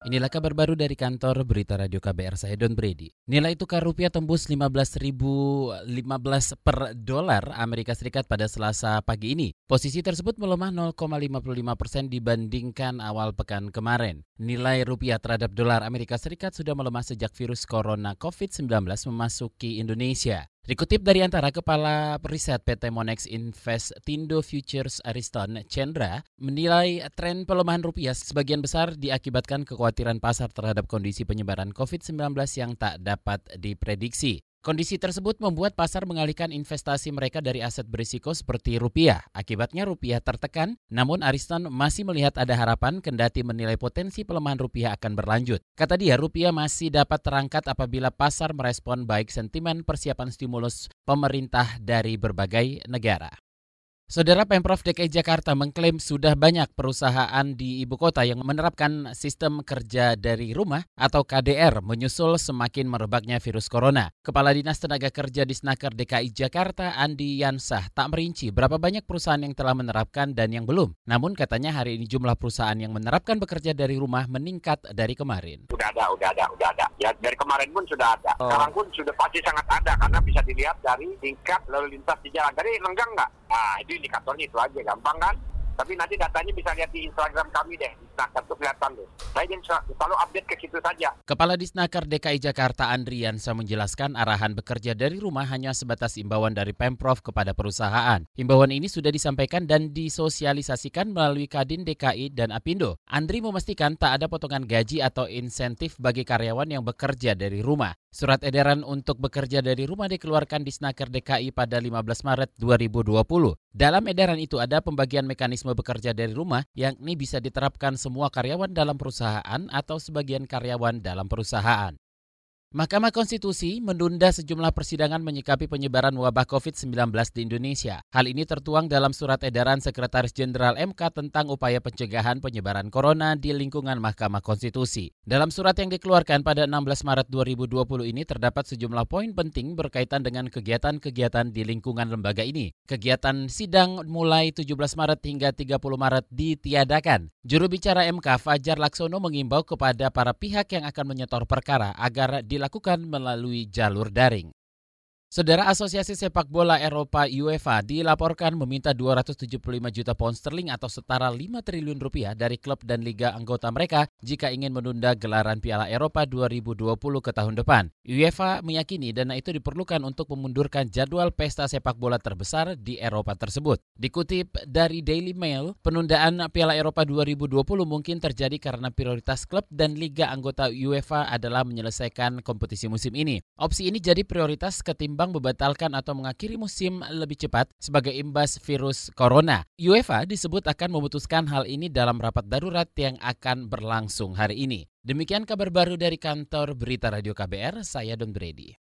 Inilah kabar baru dari kantor Berita Radio KBR saya Don Brady. Nilai tukar rupiah tembus 15.015 per dolar Amerika Serikat pada Selasa pagi ini. Posisi tersebut melemah 0,55 persen dibandingkan awal pekan kemarin. Nilai rupiah terhadap dolar Amerika Serikat sudah melemah sejak virus corona COVID-19 memasuki Indonesia. Dikutip dari antara Kepala Riset PT Monex Invest Tindo Futures Ariston Chandra menilai tren pelemahan rupiah sebagian besar diakibatkan kekhawatiran pasar terhadap kondisi penyebaran COVID-19 yang tak dapat diprediksi. Kondisi tersebut membuat pasar mengalihkan investasi mereka dari aset berisiko seperti rupiah. Akibatnya rupiah tertekan, namun Ariston masih melihat ada harapan kendati menilai potensi pelemahan rupiah akan berlanjut. Kata dia, rupiah masih dapat terangkat apabila pasar merespon baik sentimen persiapan stimulus pemerintah dari berbagai negara. Saudara Pemprov DKI Jakarta mengklaim sudah banyak perusahaan di ibu kota yang menerapkan sistem kerja dari rumah atau KDR menyusul semakin merebaknya virus corona. Kepala Dinas Tenaga Kerja di Snaker DKI Jakarta Andi Yansah tak merinci berapa banyak perusahaan yang telah menerapkan dan yang belum. Namun katanya hari ini jumlah perusahaan yang menerapkan bekerja dari rumah meningkat dari kemarin. Sudah ada, sudah ada, sudah ada. Ya dari kemarin pun sudah ada. Oh. Sekarang pun sudah pasti sangat ada karena bisa dilihat dari tingkat lalu lintas di jalan. Tadi lenggang nggak? Nah itu indikatornya itu aja gampang kan tapi nanti datanya bisa lihat di Instagram kami deh. Nah, itu kelihatan tuh. Saya selalu update ke situ saja. Kepala Disnaker DKI Jakarta Andriansa menjelaskan arahan bekerja dari rumah hanya sebatas imbauan dari Pemprov kepada perusahaan. Imbauan ini sudah disampaikan dan disosialisasikan melalui Kadin DKI dan Apindo. Andri memastikan tak ada potongan gaji atau insentif bagi karyawan yang bekerja dari rumah. Surat edaran untuk bekerja dari rumah dikeluarkan di Snaker DKI pada 15 Maret 2020. Dalam edaran itu ada pembagian mekanisme bekerja dari rumah, yakni bisa diterapkan semua karyawan dalam perusahaan atau sebagian karyawan dalam perusahaan. Mahkamah Konstitusi menunda sejumlah persidangan menyikapi penyebaran wabah COVID-19 di Indonesia. Hal ini tertuang dalam surat edaran Sekretaris Jenderal MK tentang upaya pencegahan penyebaran corona di lingkungan Mahkamah Konstitusi. Dalam surat yang dikeluarkan pada 16 Maret 2020 ini terdapat sejumlah poin penting berkaitan dengan kegiatan-kegiatan di lingkungan lembaga ini. Kegiatan sidang mulai 17 Maret hingga 30 Maret ditiadakan. Juru bicara MK Fajar Laksono mengimbau kepada para pihak yang akan menyetor perkara agar di dilakukan melalui jalur daring. Saudara Asosiasi Sepak Bola Eropa UEFA dilaporkan meminta 275 juta pound sterling atau setara 5 triliun rupiah dari klub dan liga anggota mereka jika ingin menunda gelaran Piala Eropa 2020 ke tahun depan. UEFA meyakini dana itu diperlukan untuk memundurkan jadwal pesta sepak bola terbesar di Eropa tersebut. Dikutip dari Daily Mail, penundaan Piala Eropa 2020 mungkin terjadi karena prioritas klub dan liga anggota UEFA adalah menyelesaikan kompetisi musim ini. Opsi ini jadi prioritas ketimbang ketimbang membatalkan atau mengakhiri musim lebih cepat sebagai imbas virus corona. UEFA disebut akan memutuskan hal ini dalam rapat darurat yang akan berlangsung hari ini. Demikian kabar baru dari kantor Berita Radio KBR, saya Don Brady.